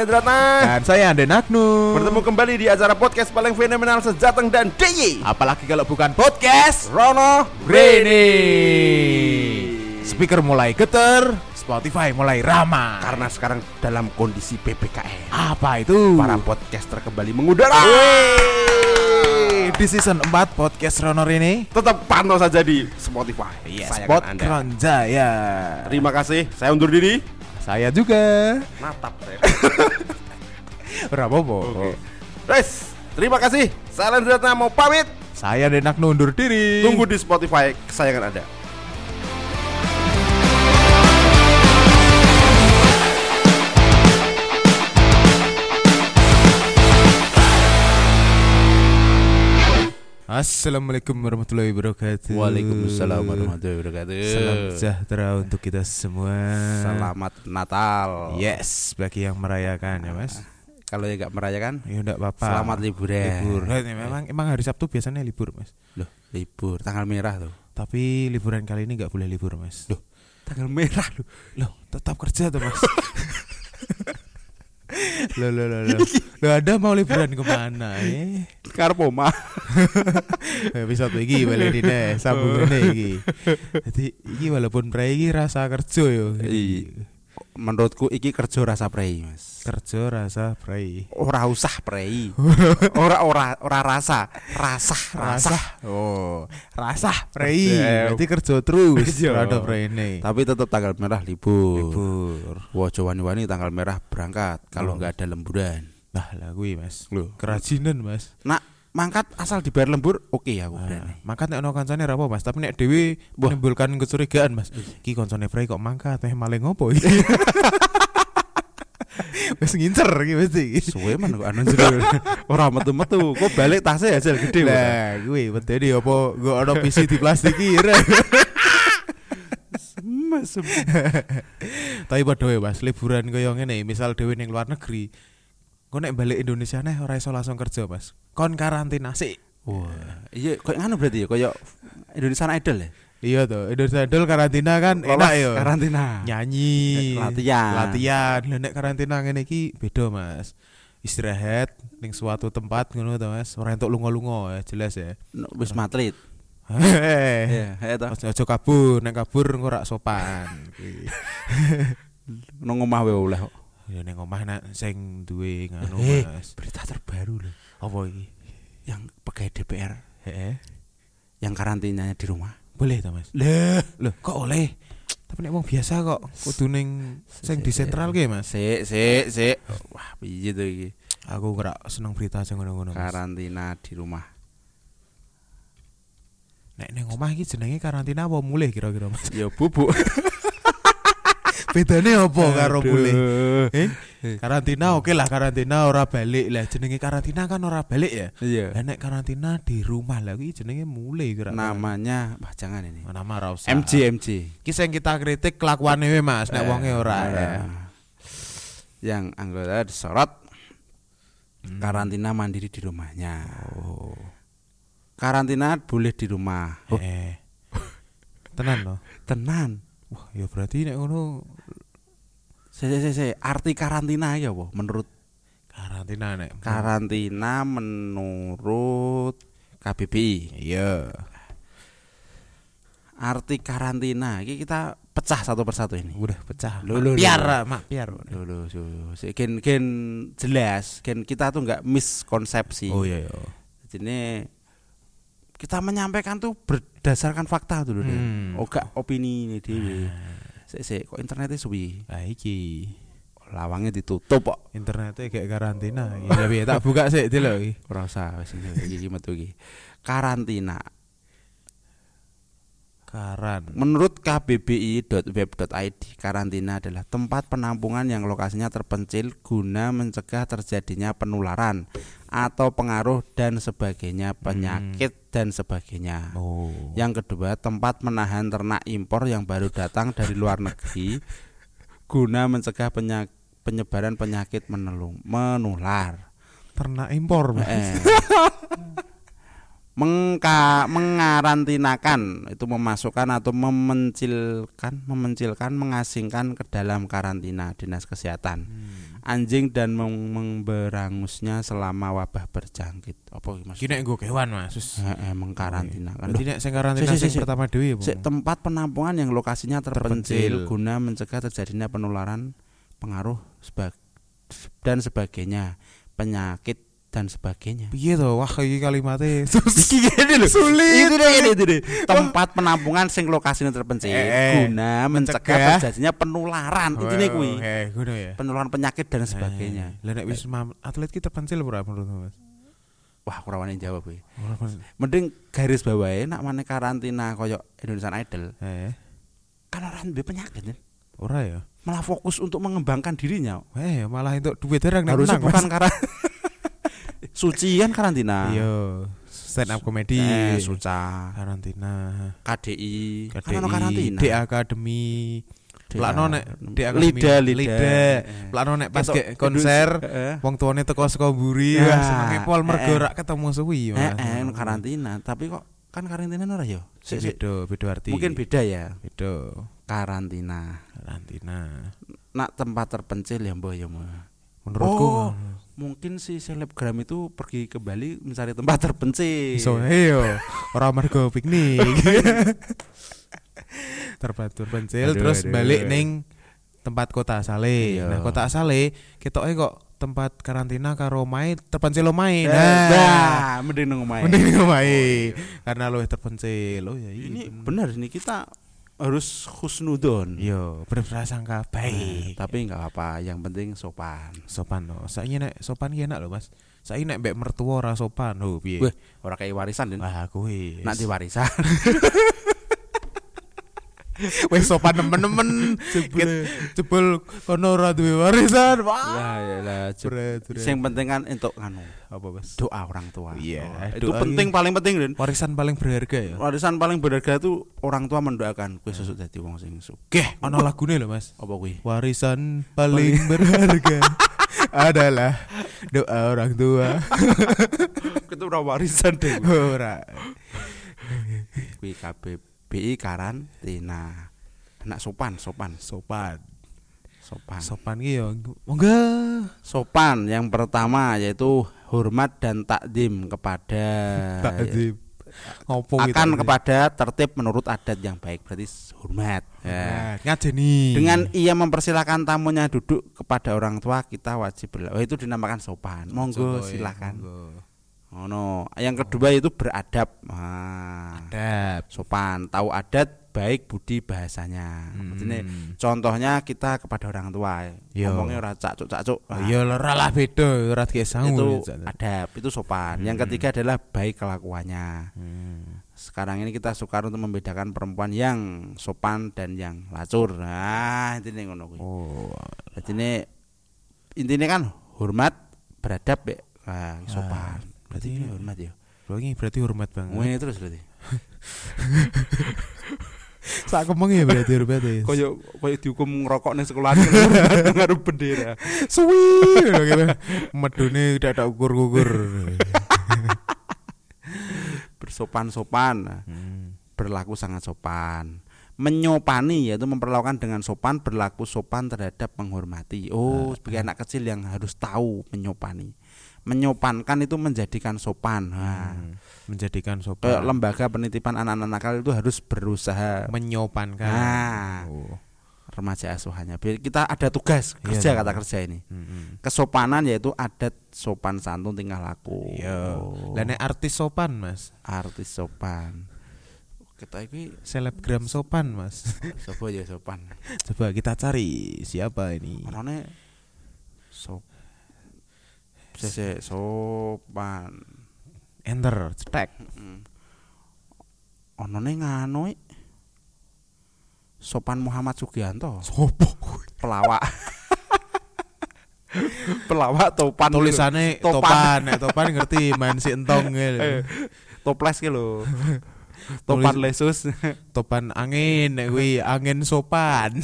Endratna Dan saya Ande Nagnu. Bertemu kembali di acara podcast paling fenomenal sejateng dan DIY Apalagi kalau bukan podcast Rono Rene Speaker mulai geter Spotify mulai ramah. Karena sekarang dalam kondisi PPKM Apa itu? Para podcaster kembali mengudara. Wey, Di season 4 podcast Rono Rene Tetap pantau saja di Spotify. Iya, Sayangan Spot Anda. Kronjaya. Terima kasih, saya undur diri Saya juga. Natap saya Berapa Oke. Guys, terima kasih. Saya Endratna mau pamit. Saya Ande Nagnu undur diri. Tunggu di Spotify kesayangan Anda Assalamualaikum warahmatullahi wabarakatuh. Waalaikumsalam warahmatullahi wabarakatuh. Salam sejahtera untuk kita semua. Selamat Natal. Yes, bagi yang merayakan ya mas. Kalau yang nggak merayakan Ya enggak apa-apa. Selamat liburan. Libur. Ya, memang, emang hari Sabtu biasanya libur mas. Loh, libur. Tanggal merah tuh. Tapi liburan kali ini nggak boleh libur mas. Loh, tanggal merah loh. Loh, tetap kerja tuh mas Loh, loh, loh, loh Loh, ada mau liburan ke mana eh? Karpoma. Episode iki balik ini Sambungannya iki Jadi iki walaupun prai iki rasa kerja yo Iya. Menurutku iki kerja rasa prei, Mas. Kerja rasa prai Ora usah prei. ora ora ora rasa, rasa rasa. Oh, rasa prei. Berarti kerja terus. Iya. Rada prene. Tapi tetap tanggal merah libur. Libur. Wojo wani-wani tanggal merah berangkat kalau nggak ada lemburan. Nah, lah kuwi Mas. Loh. Kerajinan, Mas. Nak mangkat asal dibayar lembur, oke aku Nah, berani. mangkat nek ono kancane ra apa, Mas, tapi nek dhewe menimbulkan kecurigaan, Mas. Iki kancane prei kok mangkat, eh maling ngopo iki? Wis ngincer iki mesti iki. Suwe man kok anu jero. Ora metu-metu, kok balik tasnya hasil gede. Lah, kuwi medeni apa nggo ono PC di plastiki re. Mas, Tapi padha wae, Mas, liburan kaya ngene, misal dhewe ning luar negeri. Kok nek balik Indonesia neh ora iso langsung kerja, Mas. Kon karantina sik. Wah, iya koyo ngono berarti ya, koyo Indonesian Idol ya. Iya toh, Indonesia Idol karantina kan enak Lolos ya. Karantina. Nyanyi, latihan. Latihan. Lah nek karantina ngene iki beda, Mas. Istirahat ning suatu tempat ngono to, Mas. Ora entuk lunga-lunga ya, jelas ya. No, Wis matrit. Heeh. Iya, ya. Aja aja kabur, nek kabur engko ora sopan. Nang omah wae oleh kok. Ya ning omah nek sing duwe ngono, Eh. Mas. Berita terbaru loh. Apa iki? Yang pegawai DPR Heeh. yang karantinanya di rumah. Boleh to, Mas? Lah, Loh, kok oleh? Tapi nek wong biasa kok kudu ning sing di sentral ki, Mas. sik sik sik. Wah, piye to iki? Aku ora seneng berita sing ngono-ngono. Karantina di rumah. Nek ning omah iki jenenge karantina apa mulih kira-kira, Mas? Ya bubuk. Bedane apa karo mulih? Eh? Eh. Karantina oke lah karantina ora balik lah jenenge karantina kan ora balik ya. Iya. Nek karantina di rumah lah kuwi jenenge mulih kira Namanya, jangan ini. nama ra usah. MJ MJ. Iki sing kita kritik kelakuane we Mas, nek wonge ora ya. Eh, Yang anggota disorot Hmm. karantina mandiri di rumahnya. Oh. Karantina boleh di rumah. Oh, Eh. Tenan loh. tenan. Wah, ya berarti nek ngono Se, se, se. Arti karantina ya apa menurut karantina nek. karantina menurut KBBI. Iya. Arti karantina iki kita pecah satu persatu ini. Udah pecah. Loh, piar, loh. mak loh, loh. Si- Gen, gen jelas, gen kita tuh nggak miskonsepsi. Oh iya iya. Jadi kita menyampaikan tuh berdasarkan fakta loh. deh. Hmm. Oh gak opini ini dewe. Sik sik kok internetnya suwi. Nah iki Lawangnya ditutup kok. internetnya kayak karantina. Tapi tak buka sih loh. iki. Ora usah wis iki iki metu iki. Karantina. Karan. Menurut kbbi.web.id, karantina adalah tempat penampungan yang lokasinya terpencil guna mencegah terjadinya penularan atau pengaruh dan sebagainya, penyakit dan sebagainya. Oh. Yang kedua, tempat menahan ternak impor yang baru datang dari luar negeri guna mencegah penyak- penyebaran penyakit menelung, menular. ternak impor Mas. Eh. Mengka, mengarantinakan itu memasukkan atau memencilkan, memencilkan, mengasingkan ke dalam karantina dinas kesehatan anjing dan meng- memberangusnya selama wabah berjangkit. Apa maksudnya? nek nggo kewan Mas. Sus. Heeh, mengkarantina kan. Nek sing karantina Si, pertama dhewe ya, tempat penampungan yang lokasinya terpencil, Terpencil. guna mencegah terjadinya penularan pengaruh seba- dan sebagainya, penyakit dan sebagainya. Piye to? Wah iki kalimatnya Iki lho. Sulit. Itu deh, itu deh, itu deh. Tempat penampungan sing lokasinya terpencil Eh, guna mencegah terjadinya penularan. Itu nih kuwi. Eh, ngono ya. Penularan penyakit dan sebagainya. Eh, Lah nek wis atlet kita terpencil ora menurutmu Mas? Wah, kurang wani jawab kuwi. Mas. Mending garis bawahe nak mana karantina koyo Indonesian Idol. Eh, Kan orang duwe penyakit kan. ora ya. Malah fokus untuk mengembangkan dirinya. Eh, malah itu duit derang nek Harusnya bukan karena suci kan karantina. Iya, stand up comedy. Eh, suca, karantina. KDI, kan KDI, ono karantina. D Academy. Plakno nek D Academy. Lida, Lida. Eh. Plakno nek pas ke konser Heeh. wong tuane teko saka mburi Ya, wah senenge pol mergo eh, eh. ora ketemu suwi Eh, Mas. eh, ono karantina, tapi kok kan karantina ora ya? Beda, beda arti. Mungkin beda ya beda. karantina. Karantina. Nak tempat terpencil ya mbah ya mbah. Menurutku Oh, mungkin si selebgram itu pergi ke Bali mencari tempat terpencil. iso ae yo ora mergo piknik. Terpatur pencil Aduh, terus aduh. balik ning tempat kota asale. Iya. Nah, kota asale ketoke kok tempat karantina karo omahe terpencil omahe. Eh, Nah, Nah, mending nang omahe. mending ning omahe karena lu terpencil. Oh ya Ini bener. benar ini kita harus husnudon. Yo, berprasangka baik. Tapi nggak apa, yang penting sopan. sopan loh. Saiki nek sopan ki enak lho, Mas. Saiki nek mbek mertua ora sopan lho piye? Weh, Ora kayak warisan Den. Wah, kuwi. Nak diwarisan. wis sopan nemen-nemen. Jebul jebul kono ora duwe warisan. Wah. Ya lah. Sing penting kan untuk nganu apa, Mas? doa orang tua. Iya, Oh, itu penting paling penting Den. Warisan paling berharga ya. Warisan paling berharga itu orang tua mendoakan kowe sesuk dadi wong sing sugih. Ana lagune lho, Mas. Apa kuwi? Warisan paling berharga adalah doa orang tua. Itu ora warisan deh. Ora. Kuwi KBBI karantina. Anak sopan, sopan, Sopan. sopan. Sopan ki. Monggo. Sopan yang pertama yaitu hormat dan takdim kepada Takzim. Ngopo akan kepada tertib menurut adat yang baik berarti hormat. Ya. Ngajeni. Dengan ia mempersilahkan tamunya duduk kepada orang tua kita wajib berlaku. Oh, itu dinamakan sopan. Monggo ya, silakan. monggo. Oh no. Yang kedua itu beradab. Nah, Adab. sopan, tahu adat, baik budi bahasanya. Hmm. Maksudnya, contohnya kita kepada orang tua. Yo. Ngomongnya ora cacuk-cacuk. Nah, Ya ora lah beda, ora itu sangu. adab, itu sopan. Yang Hmm. ketiga adalah baik kelakuannya. Hmm. Sekarang ini kita sukar untuk membedakan perempuan yang sopan dan yang lacur. Nah, intinya ngono kuwi. Oh. Jadi ini intinya kan hormat, beradab ya. Nah, sopan. Berarti berarti- ini hormat ya. Berarti hormat banget. Ngene terus berarti. Sak kemeng ya berarti hormat ya. Koyo koyo dihukum ngerokok ning sekolah ngaruh bendera. suwi gitu. Medune udah ada ukur-ukur. Bersopan-sopan, Hmm. berlaku sangat sopan. Menyopani yaitu memperlakukan dengan sopan, berlaku sopan terhadap menghormati. Oh, sebagai anak kecil yang harus tahu menyopani. Menyopankan itu menjadikan sopan. Nah, Hmm. Menjadikan kayak sopan. lembaga penitipan anak-anak nakal itu harus berusaha menyopankan. Nah. Oh. remaja asuhannya. Biar Kita ada tugas Iya, kerja dong. kata kerja ini. Hmm. Kesopanan yaitu adat sopan santun tingkah laku. Iya. Oh, artis sopan, Mas. artis sopan. Kita ini Selebgram sopan, Mas. sopo ya sopan. Coba kita cari siapa ini. Orangnya sop Sese sopan. Enter, cetek. Mm. Onone nganu ik. Sopan Muhammad Sugianto, Sopo? pelawak. pelawak topan. Tulisannya Topan. topan, topan ngerti main si entong gitu. toples ki lho. Topan lesus. Topan angin, kuwi angin sopan.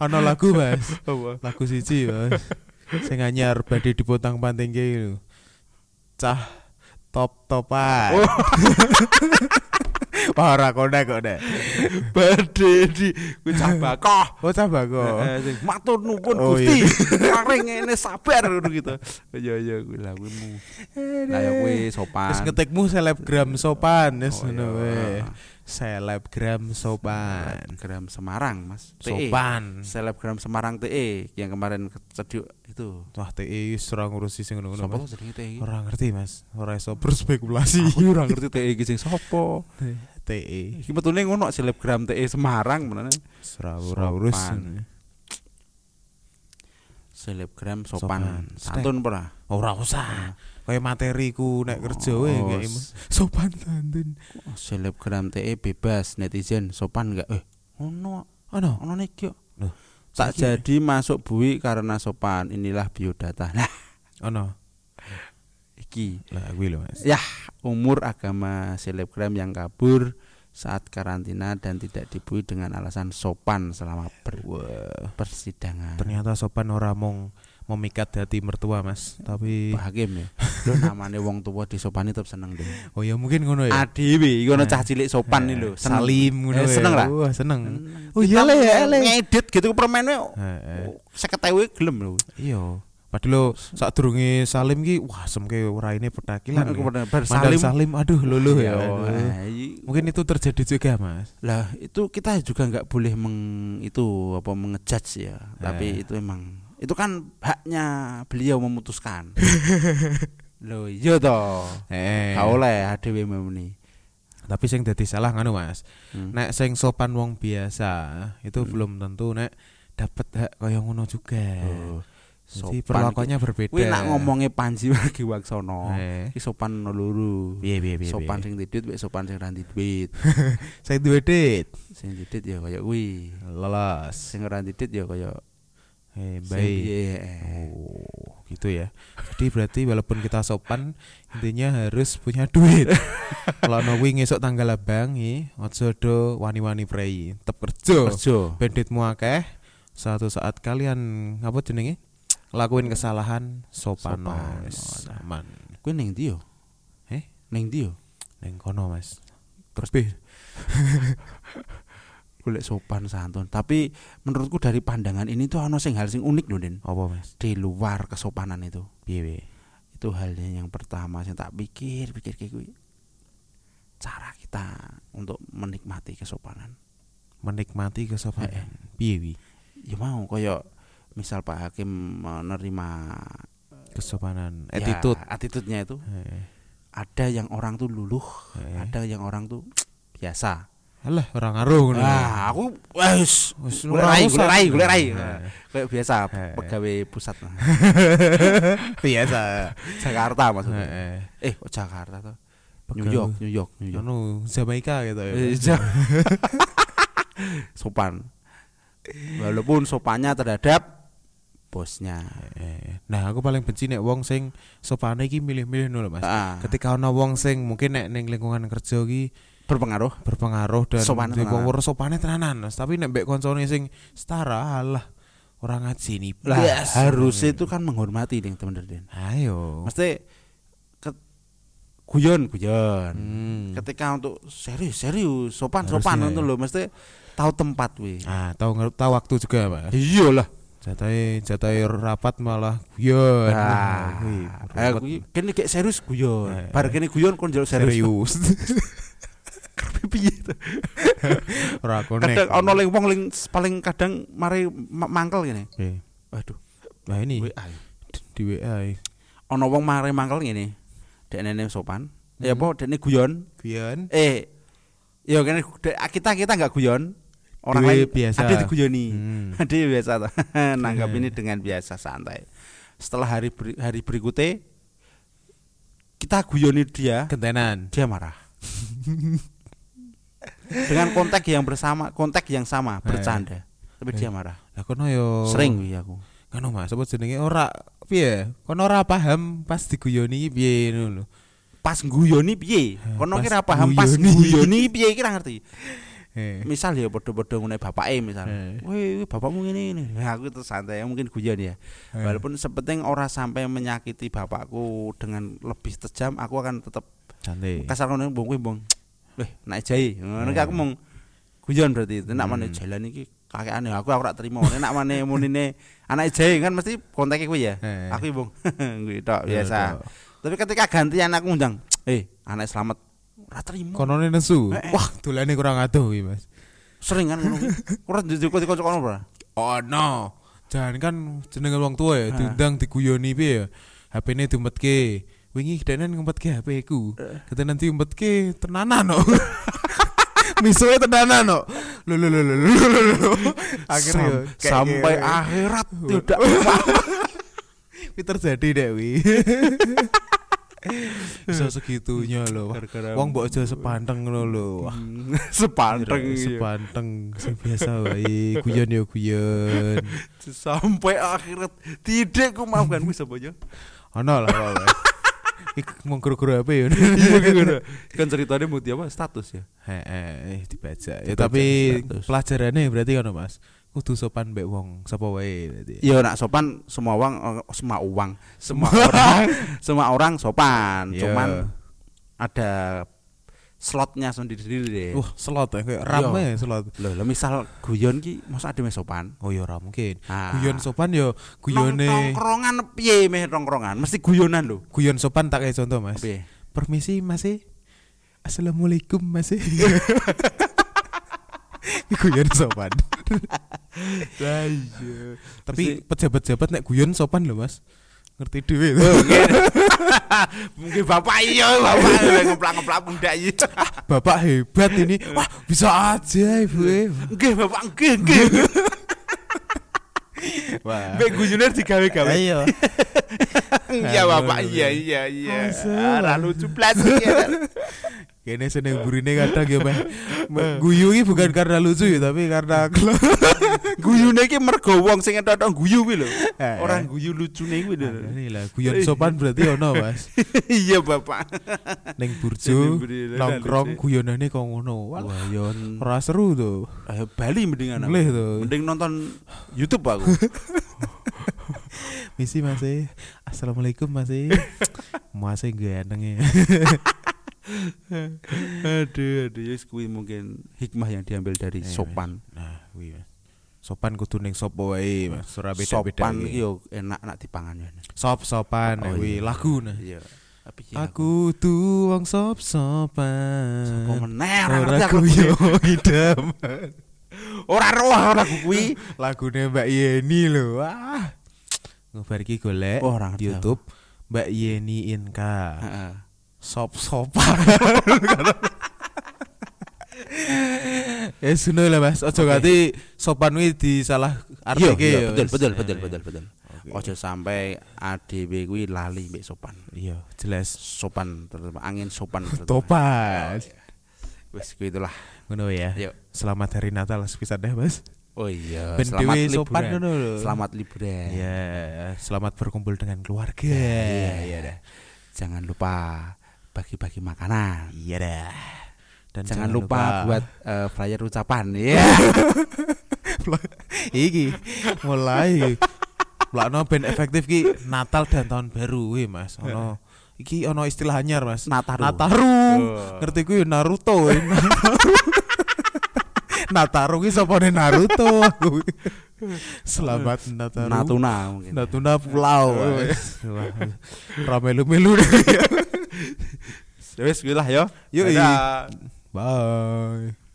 Ana lagu, Mas. Lagu siji, Mas. Sing anyar badhe dipotang panting ki. Cah top-topan. Ora konek kok nek. Badhe di kuwi cabakoh. Oh. Eh, sing matur nuwun Oh, Gusti. Paring ngene sabar ngono gitu. Iya iya kuwi lah kuwi mu. Lah ya kuwi sopan. Wis ngetikmu selebgram sopan wis Oh, ngono iya. wae. Selebgram sopan. Selebgram Semarang, Mas. TE. Sopan. Selebgram Semarang TE yang kemarin kecediuk itu. Wah TI wis ora ngurusi sing ngono-ngono. Sopo jenenge TE? iki? Ora ngerti Mas. Ora iso berspekulasi. Aku ora ngerti TE iki sing sopo. TI. Iki betulnya ngono selebgram TE Semarang menane. Ora ora urus. Selebgram sopan. Sopan. Santun pernah. Ora usah. Kaya materiku nek kerja Oh, kayak s- sopan santun. Selebgram TE bebas netizen sopan enggak? Eh, ono Ono. ono kyo. Loh, Tak jadi masuk bui karena sopan. Inilah biodata. Nah, Ono. iki Lah kuwi lho Mas. ya umur agama selebgram yang kabur saat karantina dan tidak dibui dengan alasan sopan selama ber- persidangan. Ternyata sopan ora mung memikat hati mertua Mas, tapi Pak Hakim ya. Lho namanya wong tua disopani tetep seneng deh. oh ya mungkin ngono ya. Adewe iku ono Eh. cah cilik sopan nih. Eh, Salim ngono Eh, ya. seneng lah. Wah, seneng. Oh iya le ngedit gitu permennya Heeh. seketewe gelem lho. Iya. Padahal saat durunge salim ki wah semke raine petakilan. Aku ya. salim. salim aduh luluh ya. Ya, Aduh. eh, i- Mungkin itu terjadi juga Mas. lah itu kita juga nggak boleh meng itu apa mengejudge ya. Tapi itu emang itu kan haknya beliau memutuskan. Loh iya toh. Eh. Gak oleh adewe memuni. Tapi sing dadi salah nganu Mas. Hmm. Nek sing sopan wong biasa itu Hmm. belum tentu nek dapat hak kaya ngono juga. Oh, Jadi sopan perlakuannya berbeda. Kuwi nak ngomongnya Panji lagi Waksono. Eh. Sopan loro. Piye piye piye. Sopan sing mek sopan sing ra duit. saya duwe dit. Sing duit ya kaya kuwi. Lelas. Sing ora duit ya kaya Eh, baik. Oh, gitu ya. Jadi berarti walaupun kita sopan, intinya harus punya duit. Kalau ono kuwi ngesuk tanggal abang iki, aja do wani-wani prei. Tetep kerja. Kerja. Banditmu akeh. Suatu saat kalian apa jenenge? Lakuin kesalahan sopan, Sopan. wis aman. Kuwi ning ndi yo? Eh? Ning ndi yo? Ning kono, Mas. Terus golek sopan santun. Tapi menurutku dari pandangan ini tuh ono sing hal sing unik lho, Den. Apa, Mas? Di luar kesopanan itu. Piye? Itu halnya yang pertama sing tak pikir, pikir kayak kuwi. Cara kita untuk menikmati kesopanan. Menikmati Eh, kesopanan. Piye? Ya mau koyo misal Pak Hakim menerima Kesopanan, ya, attitude. attitude-nya itu Eh, ada yang orang tuh luluh, eh. ada yang orang tuh biasa. Alah, orang ngaruh ngono. Nah, aku Wis ora rai, golek rai, golek rai. Nah. Kayak biasa Eh. pegawai pusat nah. biasa. Jakarta maksudnya. Heeh. Eh, kok Jakarta tuh? New York, New York, New York. Anu Jamaika gitu ya. Eh, sopan. Walaupun sopannya terhadap bosnya. Eh, Nah, aku paling benci nek wong sing sopane iki milih-milih lho, Mas. Ah, Ketika ana wong sing mungkin nek ning lingkungan kerja iki berpengaruh. berpengaruh dan tenanan. wong sopane tenanan, Mas. Tapi nek mbek koncone sing setara alah orang ngaji nih. Lah, blas. harusnya itu kan menghormati nih teman Den. Ayo. Mesti ke guyon guyon. Hmm. Ketika untuk serius serius sopan Harusnya, sopan ya. itu loh mesti tahu tempat wih. Ah, tahu ngerti tahu waktu juga, Mas. Iyalah. Jatahe jatahe rapat malah guyon. Nah, eh, kuwi kene kayak serius guyon. Eh, Bar kene guyon kon serius. serius. Piye to? Ora konek. Kadang ono ling wong ling paling kadang mari ma- mangkel ngene. Oke. Waduh, Nah ini WA. di WA. Ono wong mari mangkel ngene. Dek nene sopan. Ya apa dekne guyon. Guyon. Eh, ya kene dek- kita kita enggak guyon. Orang lain biasa. ada diguyoni. Hmm. Dia biasa. Nanggap ini dengan biasa santai. Setelah hari beri- hari berikutnya kita guyoni dia, Kentenan. dia marah. Dengan konteks yang bersama, konteks yang sama, bercanda. Tapi dia marah. Lah kono yo Sering wi aku. Kono Mas, apa jenenge ora piye? Kono ora paham pas diguyoni piye ngono lho. Pas guyoni piye? Kono Pas kira paham pas guyoni. piye kira ngerti. Eh. Misal ya padha-padha ngene bapake misal. Eh. Wih, wih, bapakmu ngene ini. Nah, aku itu santai mungkin guyon ya. Eh. Walaupun sepenting ora sampai menyakiti bapakku dengan lebih tajam, aku akan tetap santai. kasar ngono bong kuwi bong. Weh, naik jahe. Ngono aku mung guyon berarti. Nek Hmm. mana jalan iki kakekane aku aku ora trimo. Nek mana munine anak jahe kan mesti konteke kuwi ya. Aku bung kuwi tok biasa. Tapi ketika gantian aku ngundang, "Eh, anak selamat." Ora trimo. Konone nesu. Wah, dolane kurang adoh iki, Mas. Sering kan ngono kuwi. Ora dijoko-joko kono, Bro. Oh no. Jangan kan jenenge wong tua ya, diundang diguyoni piye ya. HP-ne diumpetke. Wingi denan ngumpetke HP ku. Kata nanti umpetke tenanan no. Misuwe tenanan no. Lho lho lho lho lho lho, lho. Akhirnya Sam- sampai akhirat tidak Kuwi terjadi dek wi. Bisa segitunya loh. Gara-gara- Wong mbok aja sepanteng ngono lho. Wah, sepanteng iya. sepanteng sing biasa wae. Guyon yo guyon. sampai akhirat tidak ku maafkan ku sapa yo Ono lah. Mau guru-guru apa ya? iya kan ceritanya mau apa status ya Heeh, dibaca. Ya tapi status. pelajarannya berarti kan Mas. Kudu sopan mbek wong sapa wae berarti. iya nak sopan semua uang eh, semua uang semua orang semua orang sopan Iya. cuman ada slotnya sendiri-sendiri deh Wah, slot ya kayak rame slot. loh lo misal guyon ki masa ada meh sopan Oh ya ora mungkin. Ah. Guyon sopan yo guyone nongkrongan piye meh nongkrongan mesti guyonan lho guyon sopan tak kayak contoh Mas. piye Permisi Mas. e. Assalamualaikum Mas. e. guyon sopan. lah iya Tapi pejabat-pejabat nek guyon sopan lho Mas. Ngerti dhewe. mungkin mungkin bapak iya bapak ngeplak-ngeplak pundak iya Bapak hebat ini. Wah, bisa aja Ibu. nggih bapak nggih nggih Wah. Mbak guyune digawe-gawe. Ayo. Iya bapak, iya iya iya. Ora lucu blas ya. Kene seneng burine kadang ya, Pak. Guyu iki bukan karena lucu ya, tapi karena Guyune iki mergo wong sing entok guyu kuwi lho. Eh. Ora guyu lucune kuwi lho. Ini lah guyon sopan berarti ono, Mas. Iya bapak. Sini burjo nongkrong guyonane kok ngono. Wah, yon ora seru tuh. ayo Bali mendingan. Mulih tuh. Mending nonton YouTube aku. Misi Mas. e. Assalamualaikum Mas. e. Mas e ganteng ya. aduh aduh yes kuwi mungkin hikmah yang diambil dari Iya, sopan. Nah, kuwi Mas. Sopan kudu ning sapa wae, Mas. Ora beda-beda. Sopan iki. yo enak nak dipangan ya. Sop sopan Oh, kuwi iya. lagu nah. Iya. Iya, Aku tuang sop sopan. Sopo meneh ora aku. kuyo idaman. Ora roh lagu kuwi. Lagune Mbak Yeni lho. Wah. Ngobar iki golek Oh, YouTube Mbak Yeni Inka. Heeh. Sop sopan. Ya suno lah Mas, ojo ganti sopan kuwi disalah Iya, artike iya, ya, betul, betul, betul, betul, betul. Oke. Ojo sampai ADW kuwi lali mbek sopan. Iya, jelas. Sopan terutama angin sopan. Topan. Wis kuwi itulah. Ngono ya. Yuk. Selamat hari Natal sepisan deh, Mas. Oh iya, Ben selamat sopan liburan. ngono lho. Selamat liburan. Ya, selamat berkumpul dengan keluarga. Iya, iya dah. Jangan lupa bagi-bagi makanan. Iya dah. Dan Jangan, lupa, buat eh, flyer ucapan ya. iki mulai Lakno ben efektif ki Natal dan tahun baru we Mas. Ono iki ono istilah anyar Mas. Nataru. Nataru. Oh. Ngerti ku Naruto. Nataru ki sopone Naruto. aku. Selamat Nataru. Natuna mungkin. Natuna Pulau. Oh, Mas. Wis kuwi lah ya. Yuk. Bye.